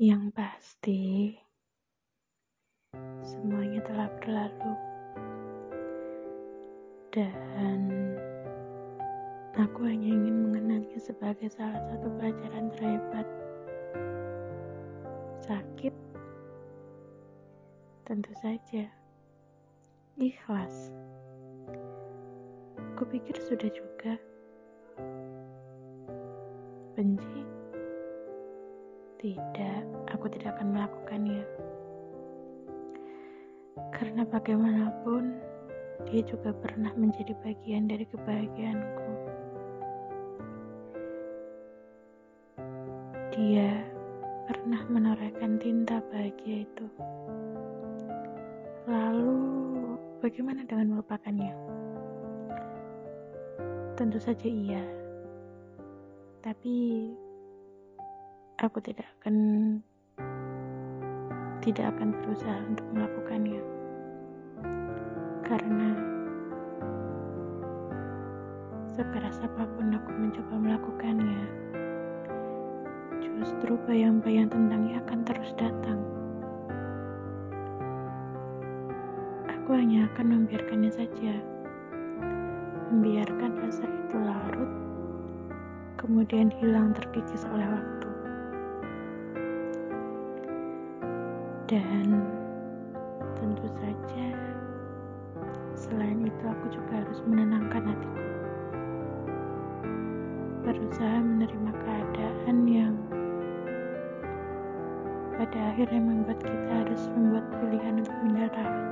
Yang pasti, semuanya telah berlalu, dan aku hanya ingin mengenangnya sebagai salah satu pelajaran terhebat. Sakit, tentu saja, ikhlas. Kupikir sudah juga. Benci? Tidak, aku tidak akan melakukannya. Karena bagaimanapun, dia juga pernah menjadi bagian dari kebahagiaanku. Dia pernah menorehkan tinta bahagia itu. Lalu, bagaimana dengan melupakannya? Tentu saja iya tapi aku tidak akan tidak akan berusaha untuk melakukannya. Karena sekeras apa pun aku mencoba melakukannya justru bayang-bayang tentangnya akan terus datang. Aku hanya akan membiarkannya saja. Membiarkan rasa itu larut kemudian hilang terkikis oleh waktu. Dan tentu saja, selain itu aku juga harus menenangkan hatiku. Berusaha menerima keadaan yang pada akhirnya membuat kita harus membuat pilihan untuk menyerah.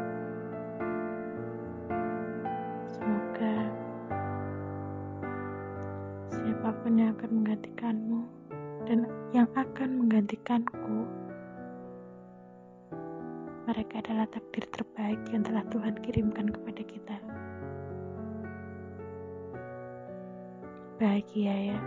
siapa pun yang akan menggantikanmu dan yang akan menggantikanku mereka adalah takdir terbaik yang telah Tuhan kirimkan kepada kita. Bahagia ya